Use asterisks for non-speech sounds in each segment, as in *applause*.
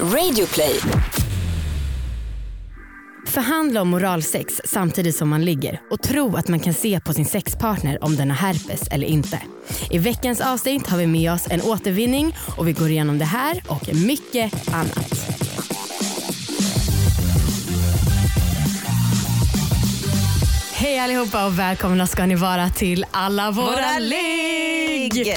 Radioplay. Förhandla om moralsex samtidigt som man ligger och tro att man kan se på sin sexpartner om den har herpes eller inte. I veckans avsnitt har vi med oss en återvinning och vi går igenom det här och mycket annat. Hej allihopa och välkomna ska ni vara till alla våra, Våra ligg!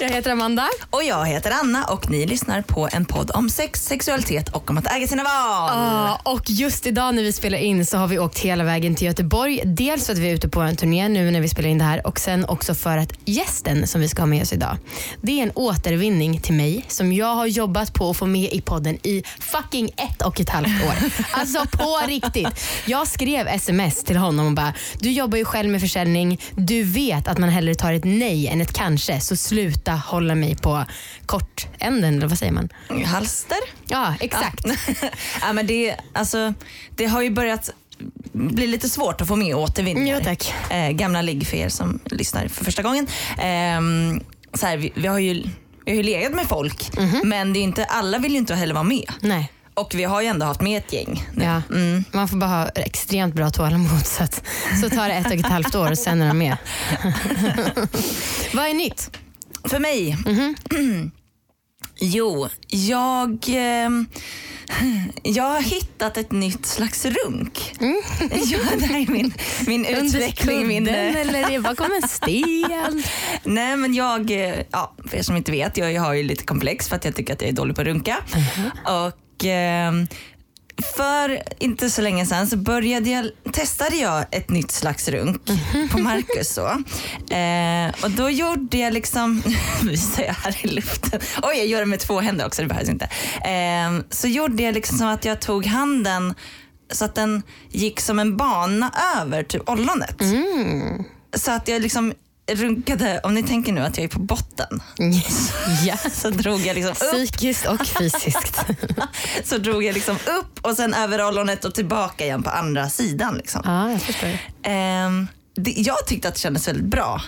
Jag heter Amanda. Och jag heter Anna och ni lyssnar på en podd om sex, sexualitet och om att äga sina val. Ja, och just idag när vi spelar in så har vi åkt hela vägen till Göteborg. Dels för att vi är ute på en turné nu när vi spelar in det här och sen också för att gästen som vi ska ha med oss idag, det är en återvinning till mig som jag har jobbat på att få med i podden i fucking ett och ett halvt år. *laughs* Alltså på riktigt. Jag skrev sms till honom och bara, du jobbar ju själv med försäljning, du vet att man hellre tar ett nej än ett kanske, så sluta hålla mig på kortänden, eller vad säger man? Halster? Ja, exakt. *laughs* ja, men det, alltså, det har ju börjat bli lite svårt att få med återvinningar. Jo, tack. Eh, gamla ligg för er som lyssnar för första gången. Ehm, så här, vi, vi, har ju, vi har ju legat med folk Mhm. men det är inte, alla vill ju inte heller vara med. Nej. Och vi har ju ändå haft med ett gäng. nu. Ja. Man får bara ha extremt bra tålamod så, att, så tar det ett och ett halvt år och sen är de med. *laughs* Vad är nytt? För mig? Mhm. *clears throat* jo, jag, ehm, jag har hittat ett nytt slags runk. *laughs* Ja, det här är min, min Mm. Utveckling. Min, eh, eller det bakom en sten? *laughs* nej, men jag, eh, ja, för er som inte vet, jag har ju lite komplex för att jag tycker att jag är dålig på att runka. Och ehm, för inte så länge sedan så började jag, testade jag ett nytt slags runk på Marcus. Så. Eh, och då gjorde jag liksom, *laughs* visar jag här i luften, oj jag gör det med två händer också, det behövs inte. Eh, så gjorde jag liksom som att jag tog handen så att den gick som en bana över typ ollonet. Så att jag liksom runkade, om ni tänker nu att jag är på botten, *laughs* Ja. så drog jag liksom upp Psykiskt och fysiskt. *laughs* så drog jag liksom upp och sen över ollonet och tillbaka igen på andra sidan. Liksom. Ja, jag förstår. Ehm, det, jag tyckte att det kändes väldigt bra.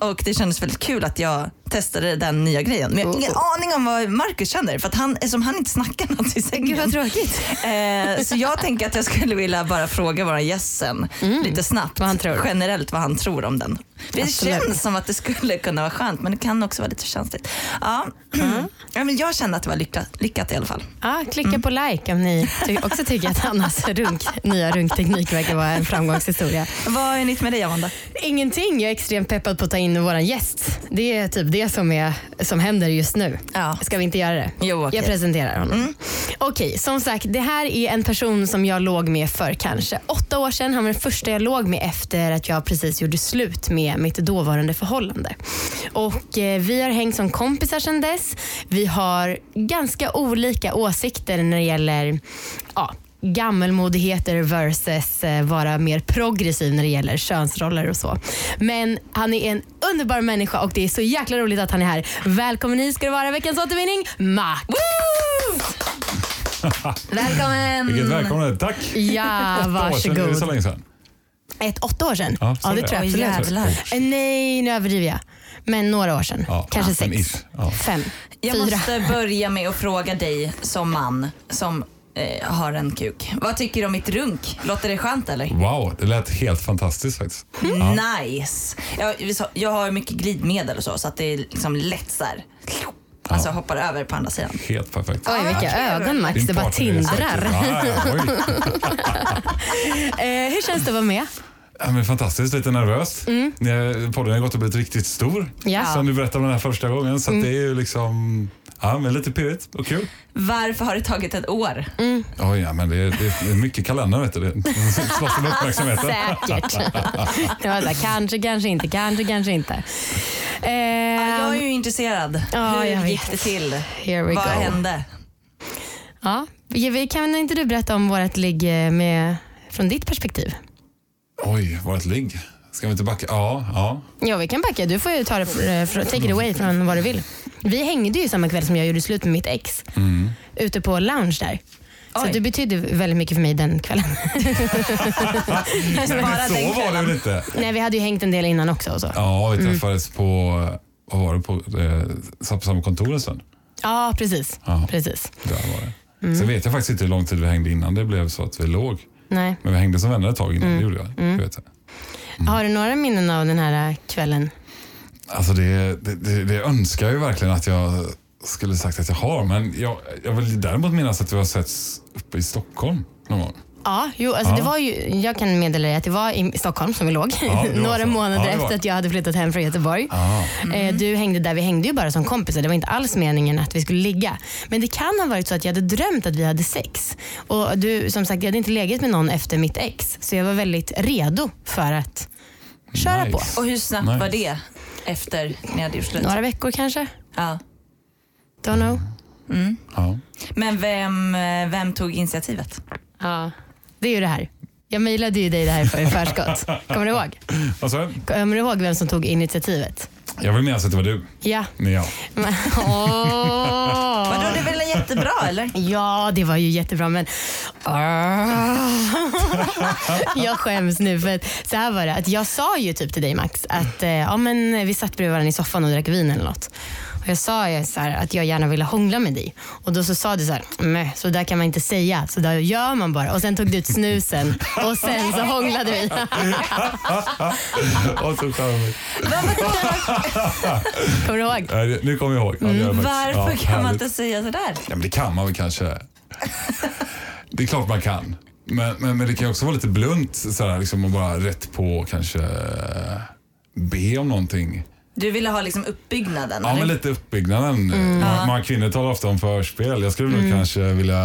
Och det kändes väldigt kul att jag testade den nya grejen. Men jag har ingen aning om vad Marcus känner för att han, eftersom han inte snackar något i sängen. Gud vad tråkigt. Eh, så jag tänker att jag skulle vilja bara fråga våra gästen lite snabbt. Vad han tror. Generellt vad han tror om den. Det Absolut. känns som att det skulle kunna vara skönt men det kan också vara lite känsligt. Ja. *clears throat* ja, men jag kände att det var lyckat, lyckat i alla fall. Ja, klicka på like om ni också tycker att Annas runk, nya runkteknik verkar vara en framgångshistoria. Vad är nytt med dig Amanda? Ingenting. Jag är extremt peppad på att ta in vår gäst. Det är typ det som, är, som händer just nu. Ja. Ska vi inte göra det? Jo, okej. Jag presenterar honom. Okej, som sagt, det här är en person som jag låg med för kanske åtta år sedan. Han var den första jag låg med efter att jag precis gjorde slut med mitt dåvarande förhållande. Och eh, Vi har hängt som kompisar sedan dess. Vi har ganska olika åsikter när det gäller ja, gammelmodigheter versus eh, vara mer progressiv när det gäller könsroller och så. Men han är en underbar människa och det är så jäkla roligt att han är här. Välkommen hit ska det vara veckans återvinning, Max! Välkommen! Vilket välkomnande, tack. Ja, Åtta år sedan, är det så varsågod. länge sedan? Ett åtta år sedan? Ja, Ja, det det. tror jag absolut. jävlar. Eh, Nej, nu överdriver jag. Men några år sedan. Ja, Kanske ja, sex. ja. Fem. Jag fyra. måste börja med att fråga dig som man som eh, har en kuk. Vad tycker du om mitt runk? Låter det skönt eller? Wow, det lät helt fantastiskt faktiskt. Ja. Nice! Jag, jag har mycket glidmedel och så, så att det är liksom lätt så här. Alltså Ja. hoppar över på andra sidan. Helt perfekt. Oj, vilka ögon Max. Din Det bara tindrar. Ja, ja. *laughs* Eh, hur känns det att vara med? Ja, men fantastiskt, lite nervös. När Podden har gått och blivit riktigt stor. Ja. Som du berättade om den här första gången. Så att det är ju liksom, ja men lite pirrigt och kul. Varför har det tagit ett år? Oj, ja men det är, det är mycket kalender vet du. Det slåss om *laughs* uppmärksamheten. Säkert. *laughs* det var här, kanske, kanske inte, kanske, kanske inte. Eh, Jag är ju intresserad. Ja, jag Hur vet. gick det till? Here we Vad go. hände? ja, vi- kan inte du berätta om vårt ligg med, från ditt perspektiv? Oj, vårt ligg. Ska vi inte backa? Ja, ja. Ja, vi kan backa. Du får ju ta det, eh, take it away från vad du vill. Vi hängde ju samma kväll som jag gjorde slut med mitt ex. Ute på lounge där. Så Oj. du betydde väldigt mycket för mig den kvällen. *laughs* Bara Så den var det väl inte? Nej, vi hade ju hängt en del innan också. Och så. Ja, vi träffades på, vad var det, på, eh, på samma kontor en stund. Ja, precis. Ja. precis. Där var det. Mm. Sen vet jag faktiskt inte hur lång tid vi hängde innan det blev så att vi låg. Nej. Men vi hängde som vänner ett tag innan, Mm. det gjorde jag. jag vet. jag. Har du några minnen av den här kvällen? Alltså det, det, det, det önskar jag ju verkligen att jag skulle sagt att jag har. Men jag, jag vill däremot minnas att vi har setts uppe i Stockholm någon gång. Ja, jo, alltså Ja. det var ju, jag kan meddela dig att det var i Stockholm som vi låg. Ja, *laughs* Några så. månader Ja, efter att jag hade flyttat hem från Göteborg. Ah. Eh, Du hängde där, vi hängde ju bara som kompisar. Det var inte alls meningen att vi skulle ligga. Men det kan ha varit så att jag hade drömt att vi hade sex. Och du, som sagt, jag hade inte legat med någon efter mitt ex. Så jag var väldigt redo för att köra Nice. på. Och hur snabbt Nice. var det efter ni hade gjort slut? Några veckor kanske? Ja. Don't know. Ja. Men vem, vem tog initiativet? Ja, det är ju det här. Jag mejlade ju dig det här för i förskott. Kommer du ihåg? *laughs* Alltså, Kommer du ihåg vem som tog initiativet? jag vill minnas att det var du. Ja. Ja. Men, *laughs* åh. Vadå, det är väl jättebra eller? Ja, det var ju jättebra men *laughs* jag skäms nu för att så här var det. Att jag sa ju typ till dig Max att eh, ja, men vi satt bredvid varandra i soffan och drack vin eller något. Och jag sa ju så här, att jag gärna ville hångla med dig. Och då så sa du så här, "Meh, så där kan man inte säga, så där gör man bara. Och sen tog du ut snusen och sen så hånglade vi. *laughs* Åh, så charmigt. *laughs* Kommer du ihåg? Nej, det- Nu kommer jag ihåg. Ja, det gör jag faktiskt. Mm, Varför Ja, kan man härligt. inte säga sådär? Ja, men det kan man väl kanske. *laughs* Det är klart man kan. Men, men, men det kan ju också vara lite blunt sådär, liksom, och bara rätt på kanske be om någonting. Du ville ha liksom uppbyggnaden? Ja, eller? men lite uppbyggnaden. Mm. Man, man kvinnor talar ofta om förspel. Jag skulle nog kanske vilja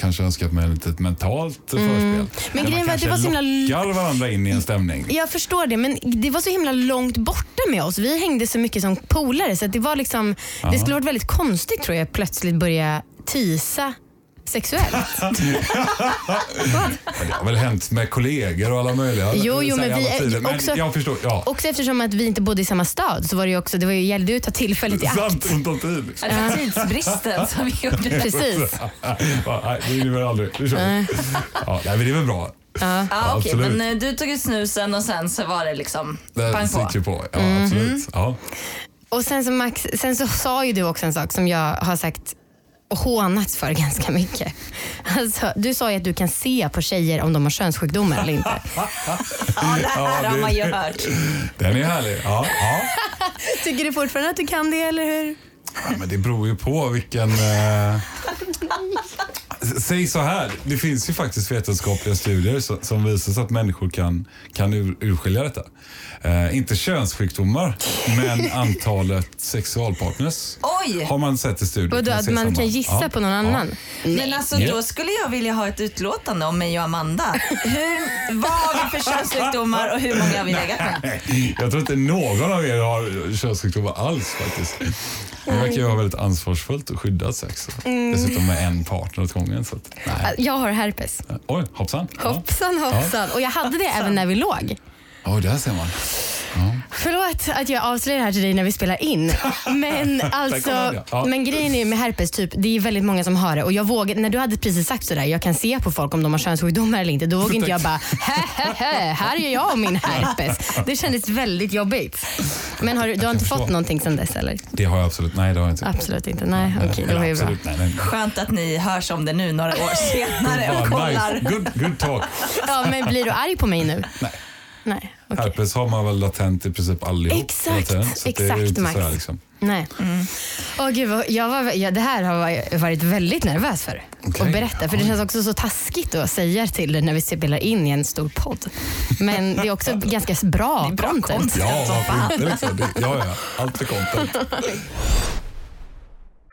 kanske önskat mig ett litet mentalt förspel. Mm. Men Där grejen var att det var så himla- lockar varandra in i en stämning. Jag förstår det, men det var så himla långt borta med oss. Vi hängde så mycket som polare så att det var liksom, det skulle varit väldigt konstigt tror jag plötsligt börja tisa sexuellt. *laughs* Det har väl hänt med kollegor och alla möjliga. Jo, jo, men vi är-. Men också- jag förstår. Ja. Också eftersom att vi inte bodde i samma stad så var det ju också, det var ju, gällde ju att ta tillfället i Sant akt. ont om tid. Liksom. *laughs* Ja, tidsbristen som gjorde det. Precis. Nej, det vinner vi aldrig. Det kör vi. Ja, nej, men det är väl bra. Ja. Ja, okej, absolut. men eh, du tog ut snusen och sen så var det liksom Det pang på. sitter ju på. Ja, Mhm. absolut. Ja. Och sen så, Max, sen så sa ju du också en sak som jag har sagt hånats för ganska mycket. *laughs* Alltså, du sa ju att du kan se på tjejer om de har könssjukdomar eller inte. *laughs* Ja, det här Ja, har man ju hört. *laughs* Den är härlig. Ja, ja. Tycker du fortfarande att du kan det eller hur? Ja, men det beror ju på vilken... Eh... Säg så här, det finns ju faktiskt vetenskapliga studier som, som visar att människor kan, kan ur, urskilja detta. Eh, inte könssjukdomar, men *laughs* antalet sexualpartners Oj! har man sett i studier. Vadå, Kan att man kan gissa Ja, på någon ja. annan? Men alltså Ja. då skulle jag vilja ha ett utlåtande om mig och Amanda. Hur, vad har vi för könssjukdomar och hur många har vi legat med? Jag tror inte någon av er har könssjukdomar alls faktiskt. Det verkar ju vara väldigt ansvarsfullt och skyddat sex. Mm. Dessutom med en partner åt gången. Så att, nej. Jag har herpes. Oj, hoppsan. Ja. Hoppsan hoppsan. Och jag hade det även när vi låg. Oj, där ser man. Förlåt att jag avslöjar det här till dig när vi spelar in. *laughs* Men alltså. Ja. men grejen är med herpes, typ, det är väldigt många som har det. Och jag vågar, när du hade precis sagt sådär, jag kan se på folk om de har könssjukdomar eller inte. Då vågar inte jag bara, hä, hä, hä, här är jag och min herpes. *laughs* Det kändes väldigt jobbigt. Men har du, du har inte förstå. fått någonting sen dess eller? Det har jag absolut. Nej, det har jag inte. Absolut inte. Nej, okej, det Eller var ju bra. absolut, nej, nej. Skönt att ni hörs om det nu några år *laughs* senare och kollar. nice. Good, good talk. Ja, men blir du arg på mig nu? Nej. Nej, okej. Herpes har man väl latent i princip allihop. Exakt, det är exakt, Max. sådär liksom. Nej. Åh, gud, vad- jag var, ja, det här har jag varit väldigt nervös för Okej. att berätta. För det känns också så taskigt att säga till dig när vi spelar in i en stor podd. Men det är också ganska bra, Det är bra content. content. Ja, varför inte liksom? Det, ja, ja. Allt är content. *laughs*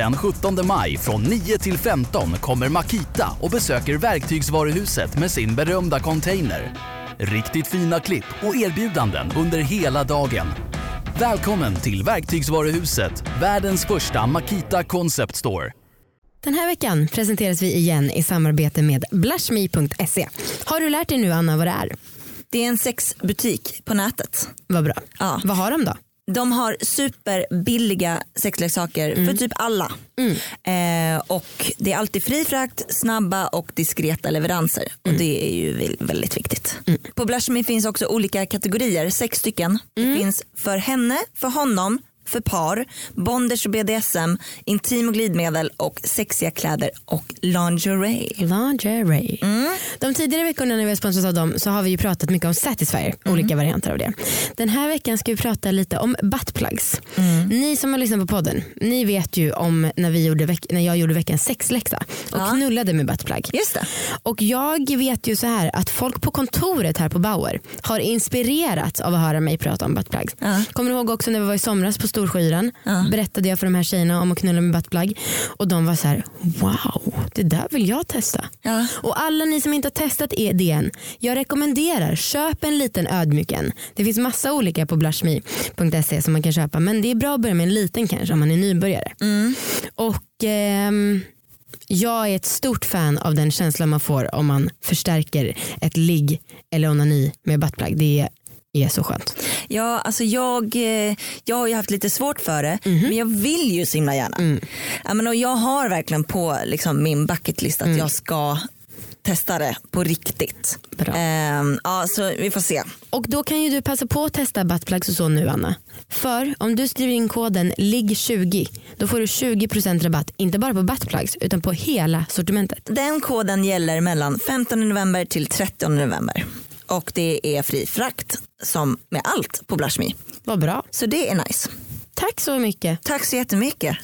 Den 17 maj från 9 till 15 kommer Makita och besöker Verktygsvaruhuset med sin berömda container. Riktigt fina klipp och erbjudanden under hela dagen. Välkommen till Verktygsvaruhuset, världens första Makita Concept Store. Den här veckan presenteras vi igen i samarbete med blushme.se. Har du lärt dig nu Anna vad det är? Det är en sexbutik på nätet. Vad bra. Ja. Vad har de då? De har superbilliga sexleksaker för typ alla. Eh, och Det är alltid fri frakt, snabba och diskreta leveranser. Och Det är ju väl- väldigt viktigt. På Blushme finns också olika kategorier, sex stycken. Det finns för henne, för honom, för par, bondage och BDSM, intim och glidmedel och sexiga kläder och lingerie. Lingerie. De tidigare veckorna när vi har sponsrat av dem så har vi ju pratat mycket om Satisfyer, olika varianter av det. Den här veckan ska vi prata lite om buttplugs. Ni som har lyssnat på podden, ni vet ju om när, vi gjorde veck- när jag gjorde veckans sexläxa och Ja. knullade med buttplug. Just det. Och jag vet ju så här att folk på kontoret här på Bauer har inspirerats av att höra mig prata om buttplugs. Ja. Kommer du ihåg också när vi var i somras på Storskyran berättade jag för de här tjejerna om att knulla med buttplug och de var så här: wow det där vill jag testa. Ja. Och alla ni som inte har testat är det än, jag rekommenderar köp en liten ödmjuk en. Det finns massa olika på blushme.se som man kan köpa men det är bra att börja med en liten kanske om man är nybörjare. Och ehm, jag är ett stort fan av den känslan man får om man förstärker ett ligg eller onani med buttplug. Det är så skönt. Ja, alltså jag, eh, jag har ju haft lite svårt för det men jag vill ju så himla gärna. Ja, men och jag har verkligen på liksom, min bucketlist att jag ska testa det på riktigt. Ehm, ja, så vi får se. Och då kan ju du passa på att testa buttplugs och så nu Anna. För om du skriver in koden LIGG20 då får du 20% rabatt inte bara på buttplugs utan på hela sortimentet. Den koden gäller mellan 15 november till 30 november. Och det är fri frakt som med allt på Blushme. Vad bra. Så det är nice. Tack så mycket. Tack så jättemycket.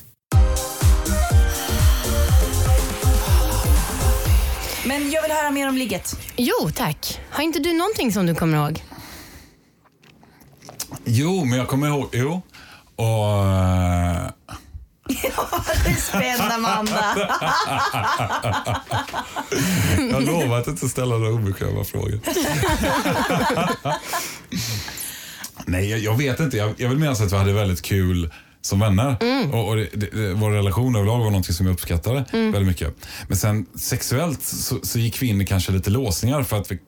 Men jag vill höra mer om ligget. Jo tack. Har inte du någonting som du kommer ihåg? Jo, men jag kommer ihåg... Jo. Och... *laughs* eh, Det är spännande Amanda. *laughs* Jag lovar att inte ställa några obekväma frågor. *laughs* Nej, jag, jag vet inte. Jag, jag vill minnas att vi hade väldigt kul som vänner. Och, och det, det, vår relation överlag var någonting som jag uppskattade väldigt mycket. Men sen sexuellt så, så gick vi in i kanske lite låsningar för att vi,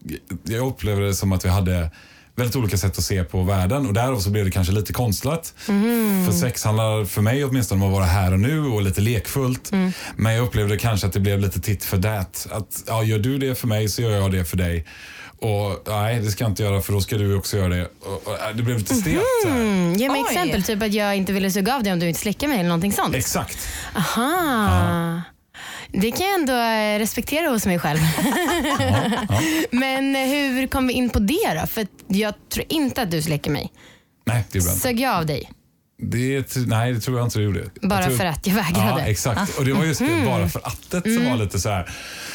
jag upplevde det som att vi hade väldigt olika sätt att se på världen och därav så blev det kanske lite konstlat. För sex handlar för mig åtminstone om att vara här och nu och lite lekfullt. Men jag upplevde kanske att det blev lite titt för det. Att ja, gör du det för mig så gör jag det för dig. Och nej, det ska jag inte göra för då ska du också göra det. Och, och, det blev lite stelt. Mm, ge mig Oj. exempel, typ att jag inte ville suga av dig om du inte slickar mig eller någonting sånt. Exakt. Aha. Det kan jag ändå eh, respektera hos mig själv. Men eh, hur kom vi in på det då? För jag tror inte att du släcker mig. Nej, det är bra. Sög jag av dig? Det, nej, det tror jag inte du gjorde. Bara tror, för att jag vägrade? Ja, exakt. Och det var just det, bara för attet som var lite så här.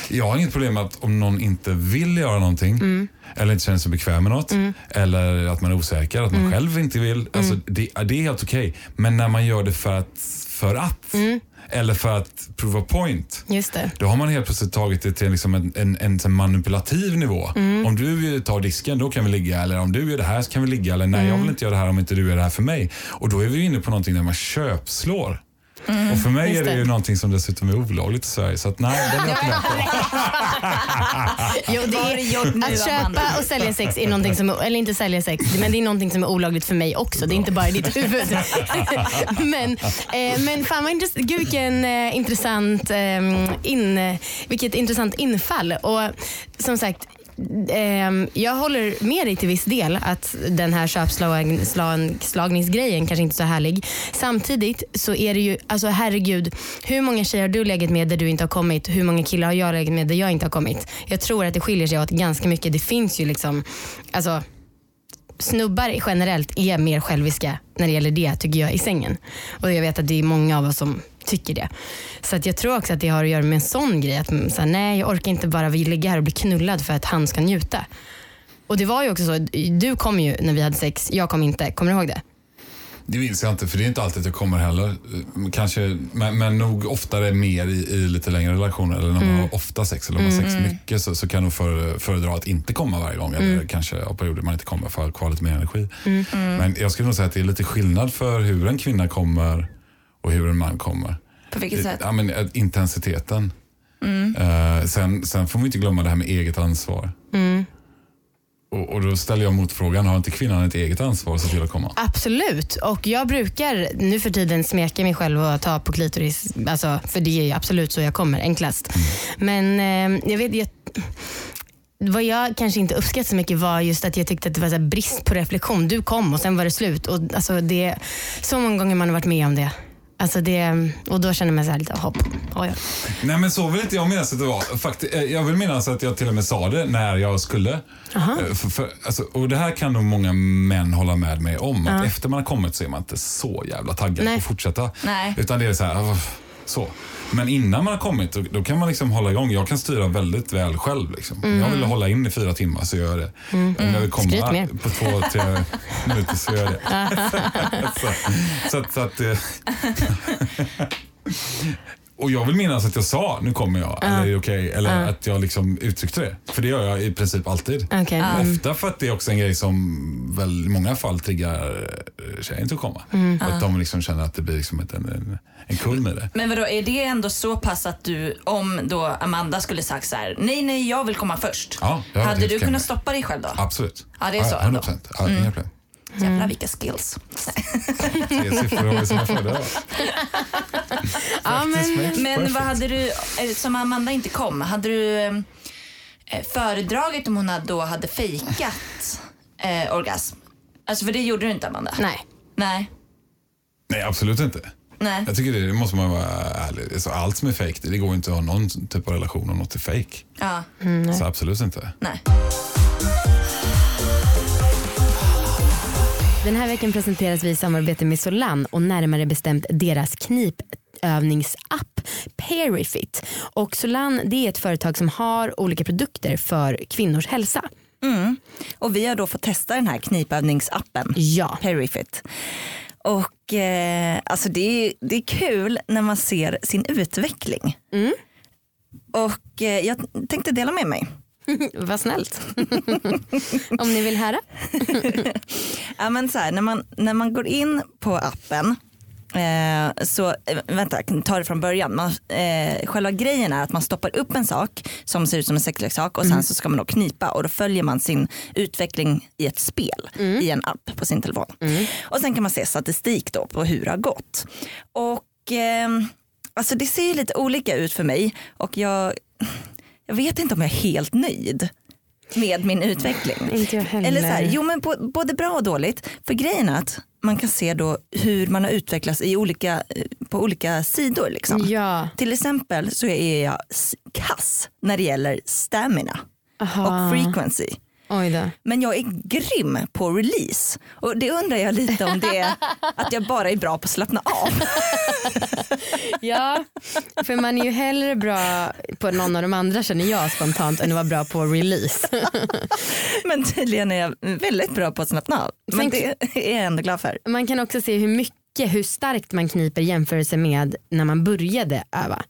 Jag har inget problem med att om någon inte vill göra någonting eller inte känner sig bekväm med något eller att man är osäker, att man själv inte vill. Alltså, det, det är helt okej. Men när man gör det för att, för att eller för att prova point. Just det. Då har man helt plötsligt tagit det till liksom en, en, en, manipulativ nivå. Om du tar disken, då kan vi ligga. Eller om du gör det här så kan vi ligga. Eller nej, jag vill inte göra det här om inte du gör det här för mig. Och då är vi inne på någonting där man köpslår. Och för mig är det, det. ju någonting som dessutom är olagligt i Sverige. Så att nej, den är jag inte *laughs* med på. Jo, det är, nu, att köpa och sälja sex är någonting som, eller inte sälja sex, men det är någonting som är olagligt för mig också. Det är inte bara i ditt huvud. *laughs* men, eh, men fan vad intressant, gud vilken eh, intressant, eh, in, vilket intressant infall. Och som sagt, eh, jag håller med dig till viss del att den här köpslagningsgrejen kanske inte är så härlig. Samtidigt så är det ju, alltså herregud, hur många tjejer har du legat med där du inte har kommit? Hur många killar har jag legat med där jag inte har kommit? Jag tror att det skiljer sig åt ganska mycket. Det finns ju liksom, alltså snubbar generellt är mer själviska när det gäller det tycker jag i sängen. Och jag vet att det är många av oss som tycker det. Så att jag tror också att det har att göra med en sån grej. Att mm, så här, nej jag orkar inte bara ligga här och bli knullad för att han ska njuta. Och det var ju också så, du kom ju när vi hade sex, jag kom inte. Kommer du ihåg det? Det minns jag inte, för det är inte alltid att jag kommer heller. Kanske, men, men nog oftare mer i, i lite längre relationer. Eller när man har ofta sex eller om man har sex mycket så, så kan jag nog före- föredra att inte komma varje gång. Eller kanske av perioder man inte kommer för att ha kvar lite mer energi. Men jag skulle nog säga att det är lite skillnad för hur en kvinna kommer och hur en man kommer. På vilket sätt? Ja, men, eh, intensiteten. Eh, sen, sen får man inte glömma det här med eget ansvar. Och, och då ställer jag motfrågan, har inte kvinnan ett eget ansvar att se till att komma? Absolut. Och jag brukar nu för tiden smeka mig själv och ta på klitoris. Alltså, för det är ju absolut så jag kommer enklast. Men eh, jag vet, jag, vad jag kanske inte uppskattade så mycket var just att jag tyckte att det var så brist på reflektion. Du kom och sen var det slut. Och, alltså, det, så många gånger man har varit med om det. Alltså det och då känner man här lite hopp. Oj, oj. Nej men så vill inte jag minnas att det var. Fakti- eh, jag vill minnas att jag till och med sa det när jag skulle. Eh, För, för, alltså, och det här kan nog många män hålla med mig om. Att efter man har kommit så är man inte så jävla taggad Nej. på att fortsätta. Nej. Utan det är så här, "Ah, så. Men innan man har kommit då, då kan man liksom hålla igång. Jag kan styra väldigt väl själv. Liksom. Om jag vill hålla in i fyra timmar så gör jag det. Om jag vill komma på två, tre *laughs* minuter så gör jag det. *laughs* så, så, att- så att, eh, *laughs* och jag vill minnas att jag sa, nu kommer jag, eller är det okej? Eller att jag liksom uttryckte det. För det gör jag i princip alltid. Okej. Mm. Ofta för att det är också en grej som väl i många fall triggar eh, tjejen till att komma. Mm. Att de liksom känner att det blir liksom ett, en, en, en kulm i det. Men vadå, är det ändå så pass att du, om då Amanda skulle sagt så här, nej nej jag vill komma först. Ja, hade du kunnat stoppa dig själv då? Absolut. Ja, det är så 100 ändå. procent. Ja, inga problem. Jävlar vilka skills. Tre siffror har sina fördelar. Ja, men, Men vad hade du, eh, som Amanda inte kom, hade du eh, föredragit om hon då hade fejkat eh, orgasm? Alltså för det gjorde du inte Amanda? nej. Nej. Nej, absolut inte. Nej. Jag tycker det, det måste man vara ärlig. Alltså, allt som är fake, det, går inte att ha någon typ av relation om något är fake. Ja. Så absolut inte. Nej. Den här veckan presenteras vi i samarbete med Solan och närmare bestämt deras knipövningsapp Perifit. Och Solan det är ett företag som har olika produkter för kvinnors hälsa. Och vi har då fått testa den här knipövningsappen. Ja. Perifit. Och eh, alltså det är, det är kul när man ser sin utveckling. Och eh, jag tänkte dela med mig. *laughs* Vad snällt. *laughs* Om ni vill höra. *laughs* Ja, men så här, när, man, när man går in på appen Eh, så eh, vänta, ta det från början. Man, eh, själva grejen är att man stoppar upp en sak som ser ut som en sexleksak och sen så ska man då knipa och då följer man sin utveckling i ett spel i en app på sin telefon. Och sen kan man se statistik då på hur det har gått. Och eh, alltså det ser ju lite olika ut för mig och jag, jag vet inte om jag är helt nöjd med min utveckling. Inte jag heller. Eller så här, jo men på, både bra och dåligt. För grejen är att man kan se då hur man har utvecklats i olika, eh, på olika sidor. Liksom. Ja. Till exempel så är jag kass när det gäller stamina Aha. och frequency. Men jag är grym på release. Och det undrar jag lite om det är *laughs* att jag bara är bra på att slappna av. *laughs* Ja, för man är ju hellre bra på någon av de andra känner jag spontant än att vara bra på release. *laughs* Men tydligen är jag väldigt bra på att slappna av. Men det är jag ändå glad för. Man kan också se hur mycket, hur starkt man kniper jämförelse med när man började öva.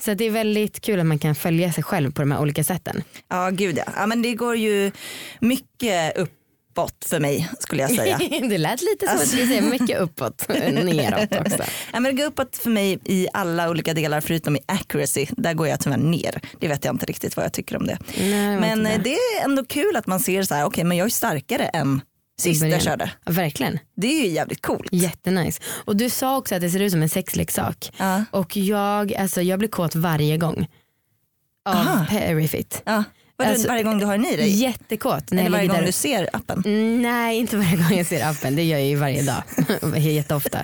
Så att det är väldigt kul att man kan följa sig själv på de här olika sätten. Ja gud ja. ja men det går ju mycket uppåt för mig skulle jag säga. *laughs* det lät lite som att vi säger mycket uppåt, neråt *laughs* också. Ja, men det går uppåt för mig i alla olika delar förutom i accuracy. Där går jag tyvärr ner. Det vet jag inte riktigt vad jag tycker om det. Nej, men eh, det. är ändå kul att man ser så här, okej men jag är starkare än sist jag körde. Ja, verkligen. Det är ju jävligt coolt. Jättenice. Och du sa också att det ser ut som en sexleksak. Ja. Och jag, alltså, jag blir kåt varje gång. Av Aha. Perifit. Ja. Alltså, varje gång du har den i dig? Jättekåt. När Eller varje gång där. du ser appen? Mm, Nej, inte varje gång jag ser appen. Det gör jag ju varje dag. *laughs* Jätteofta.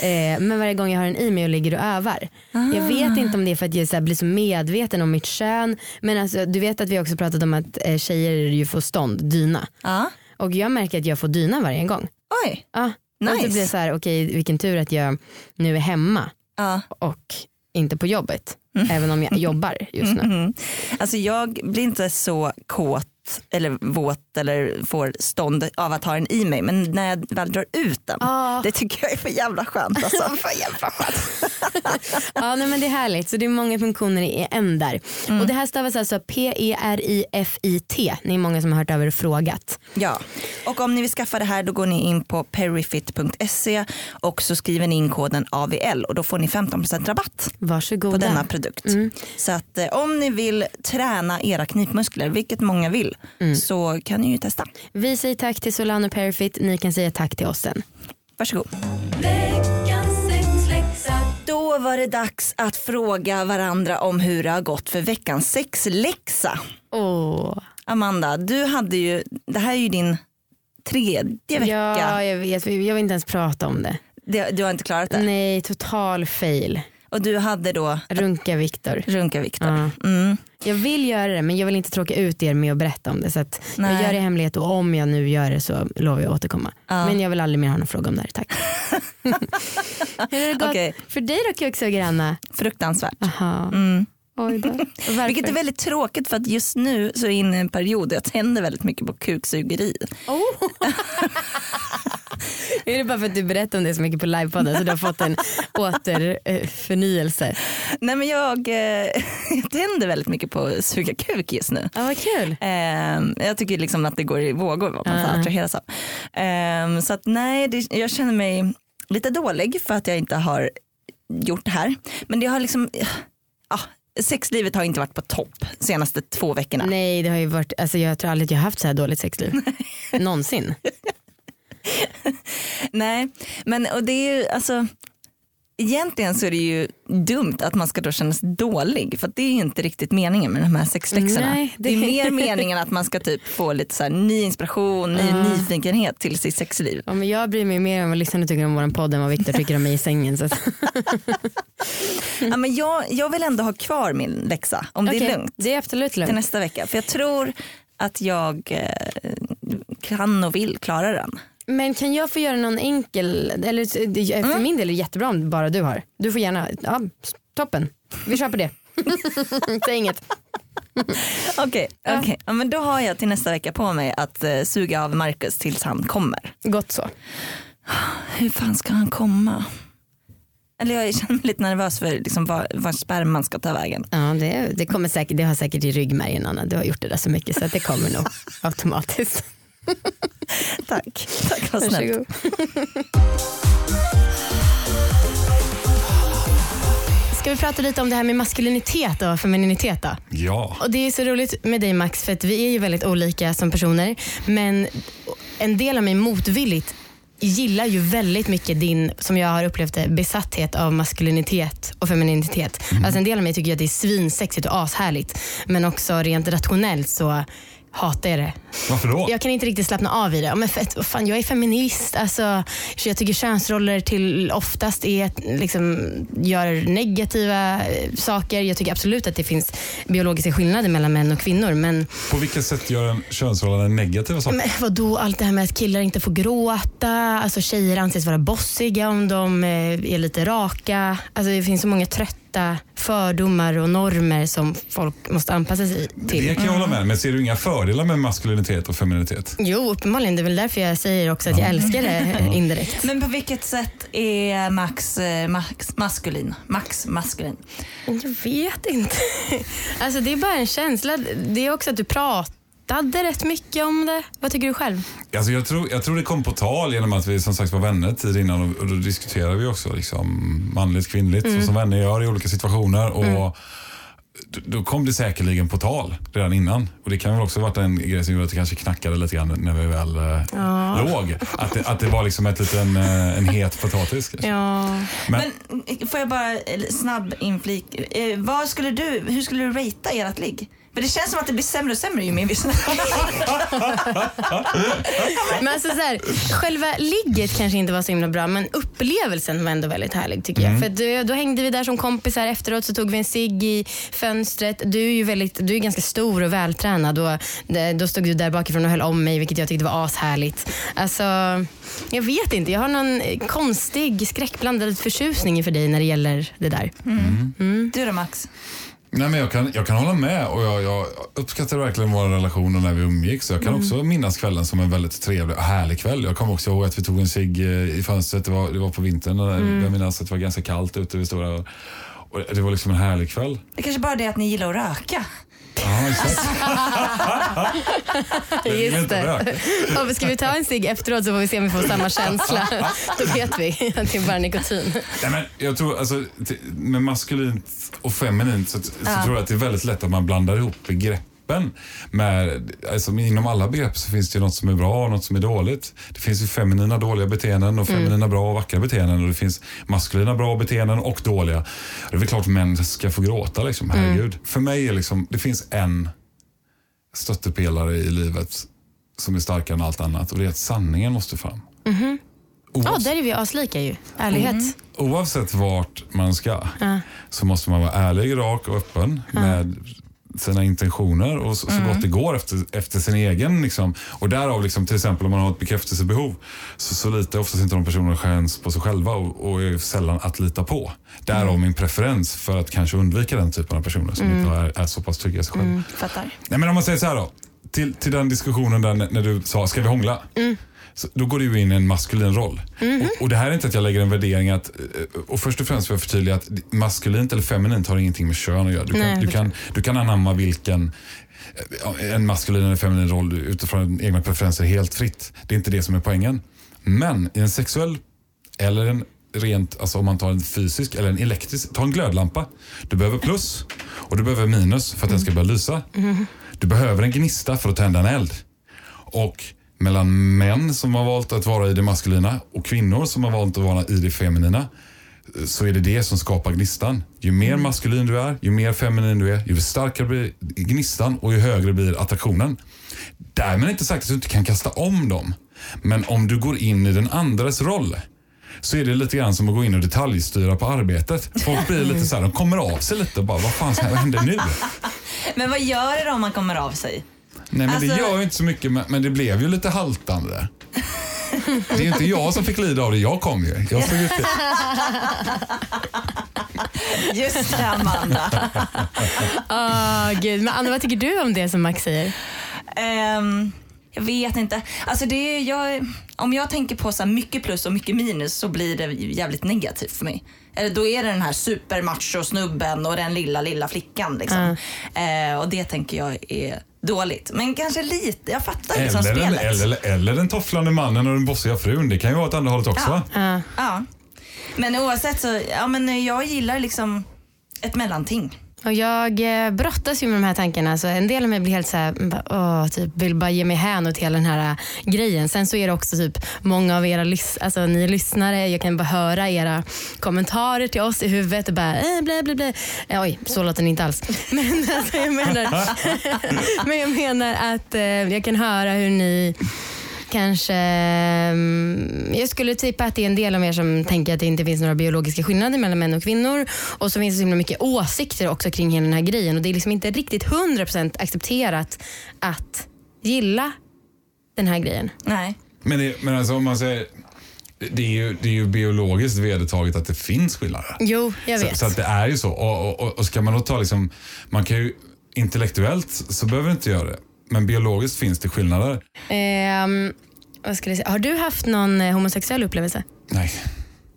Eh, men varje gång jag har den i mig och ligger och övar. Jag vet inte om det är för att jag så blir så medveten om mitt kön. Men alltså, du vet att vi också pratat om att eh, tjejer ju får stånd, dyna. Ja. Och jag märker att jag får dyna varje gång. Oj. Ja. Nice. Och det blir så här, okej vilken tur att jag nu är hemma Ja. och inte på jobbet. Även om jag *laughs* jobbar just nu. Mm. Alltså jag blir inte så kåt våt eller våt eller får stånd av att ha den i mig. Men när jag väl drar ut den, Ja. det tycker jag är för jävla skönt. Alltså. *laughs* för jävla skönt. *laughs* Ja, nej, men det är härligt. Så det är många funktioner i en där. Och det här stavas alltså P-E-R-I-F-I-T. Ni är många som har hört över och frågat. Ja, och om ni vill skaffa det här då går ni in på perifit.se och så skriver ni in koden AVL och då får ni 15% rabatt Varsågoda. på denna produkt. Så att eh, om ni vill träna era knipmuskler, vilket många vill, så kan ni ju testa. Vi säger tack till Solano Perfit. Ni kan säga tack till oss sen. Varsågod. Då var det dags att fråga varandra om hur det har gått för veckans sexläxa. Åh. Amanda, du hade ju, det här är ju din tredje vecka. Ja, jag vet. Jag vill inte ens prata om det. Det, du har inte klarat det? Nej, total fail. Och du hade då Runka Viktor. Runka Viktor. Ja. Mm. Jag vill göra det men jag vill inte tråka ut er med att berätta om det. Så jag gör det i hemlighet och om jag nu gör det så lovar jag att återkomma. Ja. Men jag vill aldrig mer ha någon fråga om det här. Tack. *laughs* Hur har det gått Okej. för dig då kuksugaranna? Fruktansvärt. Aha. Mm. Oj då. Varför? *laughs* Vilket är väldigt tråkigt för att just nu så är jag inne i en period där jag tänder väldigt mycket på kuksugeri. Oh. *laughs* är det bara för att du berättar om det så mycket på livepodden så du har fått en återförnyelse? Nej men jag, eh, *laughs* jag tänder väldigt mycket på att suga kuk just nu. Ja, vad kul. Eh, jag tycker liksom att det går i vågor vad man får attraheras av. Eh, så att nej, det, jag känner mig lite dålig för att jag inte har gjort det här. Men det har liksom, ja, sexlivet har inte varit på topp senaste två veckorna. Nej det har ju varit, alltså jag tror aldrig att jag har haft så här dåligt sexliv. *laughs* Någonsin. *laughs* Nej, men och det är ju alltså Egentligen så är det ju dumt att man ska då känna sig dålig för det är ju inte riktigt meningen med de här sexläxorna. Nej, det... det- är mer meningen att man ska typ få lite så ny inspiration, ny Ja. nyfikenhet till sitt sexliv. Ja, men jag bryr mig mer om vad lyssnarna tycker om vår podd än vad Viktor tycker om mig i sängen. Så. *laughs* Ja, men jag, jag vill ändå ha kvar min läxa om det Okej, är lugnt Det är absolut till lugnt. nästa vecka. För jag tror att jag eh, kan och vill klara den. Men kan jag få göra någon enkel, eller det- för Mm. min del är det jättebra om bara du har. Du får gärna, ja toppen. Vi kör på det. *laughs* Säg inget. *laughs* Okej, okej. ja, men då har jag till nästa vecka på mig att eh, suga av Marcus tills han kommer. Gott så. *sighs* Hur fan ska han komma? Eller jag känner mig lite nervös för liksom var, var sperman ska ta vägen. Ja, det, det, kommer säkert, det har säkert i ryggmärgen Anna. Du har gjort det där så mycket så att det kommer nog *laughs* automatiskt. *laughs* Tack, tack vad snällt. Ska vi prata lite om det här med maskulinitet och femininitet då? Ja. Och det är så roligt med dig Max för att vi är ju väldigt olika som personer. Men en del av mig motvilligt gillar ju väldigt mycket din, som jag har upplevt det, besatthet av maskulinitet och femininitet. Alltså en del av mig tycker att det är svinsexigt och ashärligt. Men också rent rationellt så hatar jag det. Varför då? Jag kan inte riktigt slappna av i det. Men för, fan, jag är feminist. Alltså, så jag tycker könsroller till oftast är, att, liksom, gör negativa eh, saker. Jag tycker absolut att det finns biologiska skillnader mellan män och kvinnor. Men, På vilket sätt gör en könsrollerna negativa saker? men vadå, allt det här med att killar inte får gråta. Alltså, tjejer anses vara bossiga om de eh, är lite raka. Alltså, det finns så många trötta fördomar och normer som folk måste anpassa sig till. Det kan jag hålla med Men ser du inga fördelar med maskulinitet och femininitet? Jo, uppenbarligen. Det är väl därför jag säger också att jag älskar det indirekt. Men på vilket sätt är Max, eh, Max maskulin? Max maskulin? Jag vet inte. Alltså det är bara en känsla. Det är också att du pratade rätt mycket om det. Vad tycker du själv? Alltså jag, tror, jag tror det kom på tal genom att vi som sagt var vänner tid innan och, och då diskuterade vi också liksom manligt kvinnligt så som vänner gör i olika situationer. Och d- då kom det säkerligen på tal redan innan. Och det kan väl också ha varit en grej som gjorde att det kanske knackade lite grann när vi väl eh, låg. Att det, att det var liksom ett liten, eh, en het potatis. kanske. Ja. Men, Men eh, får jag bara snabb inflik. Eh, vad skulle du, hur skulle du ratea ert ligg? För det känns som att det blir sämre och sämre ju mer vi snackar. Men alltså så här, själva ligget kanske inte var så himla bra men upplevelsen var ändå väldigt härlig tycker jag. För då, då hängde vi där som kompisar efteråt så tog vi en cigg i fönstret. Du är ju väldigt, du är ganska stor och vältränad och det- då stod du där bakifrån och höll om mig vilket jag tyckte var ashärligt. Alltså, jag vet inte, jag har någon konstig skräckblandad förtjusning inför dig när det gäller det där. Du då Max? Nej, men jag, kan, jag kan hålla med och jag, jag uppskattar verkligen våra relationer när vi umgicks. Jag kan också minnas kvällen som en väldigt trevlig och härlig kväll. Jag kommer också ihåg att vi tog en cigg eh, i fönstret. Det var, det var på vintern. Mm. Jag minns att det var ganska kallt ute vid stora... Och det var liksom en härlig kväll. Det är kanske bara det att ni gillar att röka. Ja, *laughs* exakt. Just det. Ja, ska vi ta en cigg efteråt så får vi se om vi får samma känsla. *laughs* Då vet vi att det är bara nikotin. Nej, men jag tror alltså, med maskulint och feminint så, så tror jag att det är väldigt lätt att man blandar ihop begreppen. Med, alltså, inom alla begrepp så finns det något som är bra och något som är dåligt. Det finns ju feminina dåliga beteenden och feminina bra och vackra beteenden och det finns maskulina bra beteenden och dåliga. Det är väl klart män ska få gråta liksom, herregud. För mig är liksom, det finns en stöttepelare i livet som är starkare än allt annat och det är att sanningen måste fram. Ja, Oavsett- där är vi aslika ju. Ärlighet. Oavsett vart man ska så måste man vara ärlig, rak och öppen med sina intentioner och så, så gott det går efter, efter sin egen. Liksom. Och därav liksom, till exempel om man har ett bekräftelsebehov så, så litar oftast inte de personerna chans på sig själva och, och är sällan att lita på. Därav min preferens för att kanske undvika den typen av personer som inte är, är så pass trygga i sig själva. Fattar. Nej, men om man säger så här då. Till, till den diskussionen där när när du sa, ska vi hångla? Så då går du in i en maskulin roll. Och, och det här är inte att jag lägger en värdering att, eh, och först och främst vill jag förtydliga att maskulint eller feminint har ingenting med kön att göra. Du kan, Nej, du kan, du kan anamma vilken eh, en maskulin eller feminin roll utifrån egna preferenser helt fritt. Det är inte det som är poängen. Men i en sexuell eller en rent, alltså om man tar en fysisk eller en elektrisk, ta en glödlampa. Du behöver plus och du behöver minus för att den ska börja lysa. Du behöver en gnista för att tända en eld. Och mellan män som har valt att vara i det maskulina och kvinnor som har valt att vara i det feminina så är det det som skapar gnistan. Ju mer maskulin du är, ju mer feminin du är, ju starkare blir gnistan och ju högre blir attraktionen. Därmed inte sagt att du inte kan kasta om dem. Men om du går in i den andres roll så är det lite grann som att gå in och detaljstyra på arbetet. Folk blir lite så här, de kommer av sig lite och bara, vad fan vad händer nu? *laughs* Men vad gör det då om man kommer av sig? Nej men det Alltså- gör ju inte så mycket, men, det blev ju lite haltande. Det är ju inte jag som fick lida av det, jag kom ju. Jag såg ut det. Just det Amanda. Åh, *laughs* gud. Men Anna, vad tycker du om det som Max säger? Ehm, jag vet inte. Alltså det är, jag, om jag tänker på så här mycket plus och mycket minus så blir det jävligt negativt för mig. Eller då är det den här supermacho-snubben och den lilla, lilla flickan. Liksom. Eh, och det tänker jag är dåligt. Men kanske lite, jag fattar liksom Eller, den, spelet. eller, eller den tofflande mannen och den bossiga frun. Det kan ju vara åt andra hållet också. Ja. Ja. Men oavsett så, ja men jag gillar liksom ett mellanting. Och jag eh, brottas ju med de här tankarna. Så en del av mig blir helt så här, åh, typ, vill bara ge mig hän åt hela den här eh, grejen. Sen så är det också typ många av era lys- alltså, ni lyssnare, jag kan bara höra era kommentarer till oss i huvudet och bara eh, blä, blä, blä. Eh, Oj, så låter ni inte alls. *laughs* Men, alltså, jag, menar, *laughs* men jag menar att eh, jag kan höra hur ni Kanske, mm, jag skulle tippa att det är en del av er som tänker att det inte finns några biologiska skillnader mellan män och kvinnor. Och så finns det så himla mycket åsikter också kring hela den här grejen. Och Det är liksom inte riktigt 100% accepterat att gilla den här grejen. Nej. Men, det, men alltså om man säger, det är, ju, det är ju biologiskt vedertaget att det finns skillnader. Jo, jag vet. Så, så att det är ju så. Och, och, och ska man då ta liksom, man kan ju intellektuellt så behöver det inte göra det. Men biologiskt finns det skillnader. Ehm, vad skulle jag säga? Har du haft någon eh, homosexuell upplevelse? Nej.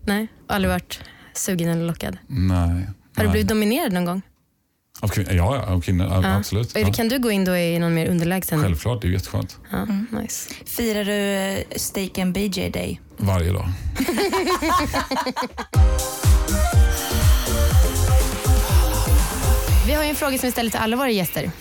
Nej? Aldrig varit sugen eller lockad? Nej. Har du nej. blivit dominerad någon gång? Av kvin- ja, av kvinnor. Ja. Absolut. Eller Ja. Kan du gå in då i någon mer underlägsen? Självklart, det är jätteskönt. Ja, nice. Firar du eh, Steak and BJ Day? Varje dag. *laughs* Vi har ju en fråga som vi ställer till alla våra gäster.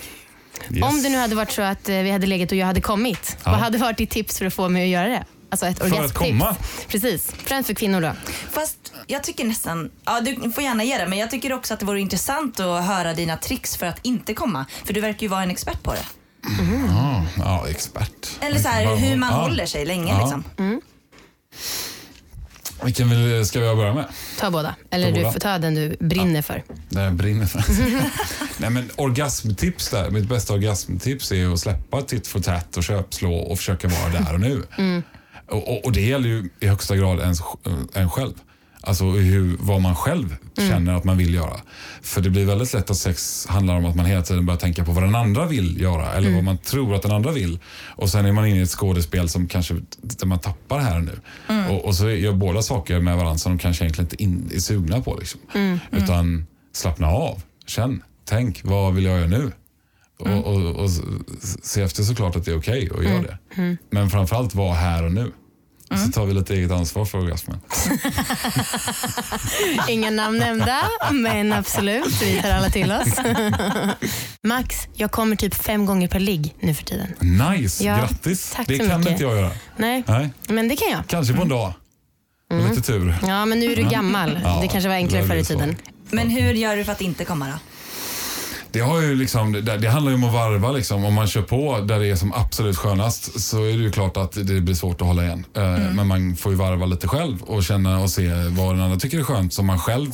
Yes. Om det nu hade varit så att eh, vi hade legat och jag hade kommit, Ja. vad hade varit ditt tips för att få mig att göra det? Alltså ett För att orgasmtips. komma? Precis, främst för kvinnor då. Fast jag tycker nästan, ja du får gärna ge det, men jag tycker också att det vore intressant att höra dina tricks för att inte komma. För du verkar ju vara en expert på det. Ja, ja, expert. Eller så här, hur man Ja. håller sig länge Ja. liksom. Vilken vill, ska jag börja med? Ta båda. Eller Ta du båda. får ta den du brinner för. Det jag brinner för. *laughs* Nej, men orgasmtips där. Mitt bästa orgasmtips är att släppa titt för tätt och köpslå och försöka vara där och nu. Och, och, och det gäller ju i högsta grad en, en själv. Alltså hur, vad man själv känner att man vill göra. För det blir väldigt lätt att sex handlar om att man hela tiden börjar tänka på vad den andra vill göra eller vad man tror att den andra vill. Och sen är man inne i ett skådespel som kanske, där man tappar här nu. Och, och så gör båda saker med varandra som de kanske egentligen inte in, är sugna på. Liksom. Utan slappna av, känn, tänk, vad vill jag göra nu? Och, och, och se efter såklart att det är okej och gör det. Men framförallt vara här och nu. Så tar vi lite eget ansvar för orgasmen. *laughs* Inga namn nämnda, men absolut, vi tar alla till oss. *laughs* Max, jag kommer typ fem gånger per ligg nu för tiden. Nice, Ja, grattis. tack det så kan mycket. inte jag göra. Nej, Nej, men det kan jag. kanske på en dag. Med lite tur. Ja, men nu är du gammal. Ja, det kanske var enklare förr i tiden. Men hur gör du för att inte komma då? Det, har ju liksom, det, det handlar ju om att varva. Liksom. Om man kör på där det är som absolut skönast så är det ju klart att det blir svårt att hålla igen. Eh, Men man får ju varva lite själv och känna och se vad den andra tycker är skönt som man själv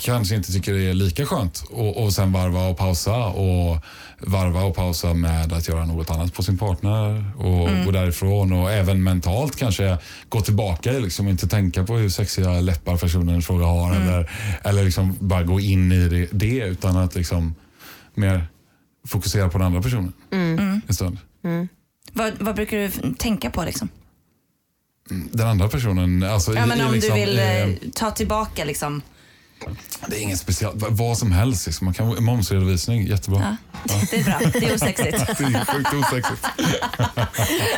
kanske inte tycker är lika skönt. Och, och sen varva och pausa och varva och pausa med att göra något annat på sin partner och gå därifrån och även mentalt kanske gå tillbaka liksom inte tänka på hur sexiga läppar personen i fråga har eller, eller liksom bara gå in i det, det utan att liksom mer fokusera på den andra personen en stund. Vad, vad brukar du tänka på liksom? Den andra personen, alltså Ja, men i om liksom, du vill eh, eh, ta tillbaka liksom. Det är inget speciellt, vad- vad som helst. Liksom. Man kan, momsredovisning, jättebra. Ja, det är bra. Det är osexigt. *laughs* Det är sjukt osexigt.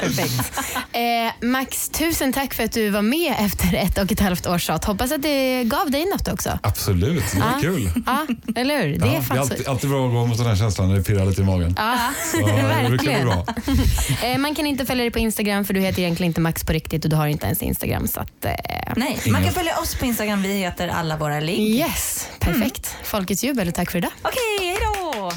Perfekt. Eh, Max, tusen tack för att du var med efter ett och ett halvt års tjat. Hoppas att det gav dig något också. Absolut, det var Ja. kul. Ja, eller hur? Det Ja, är det fan är alltid, alltid bra att gå mot den här känslan när det pirrar lite i magen. Ja, Så, *laughs* det verkligen. bra. Eh, man kan inte följa dig på Instagram för du heter egentligen inte Max på riktigt och du har inte ens Instagram. Så att, eh, Nej, man kan följa oss på Instagram. Vi heter alla våra ligg. Yes, perfekt. Mm. Folkets jubel, och tack för idag. Okej, okay, hejdå!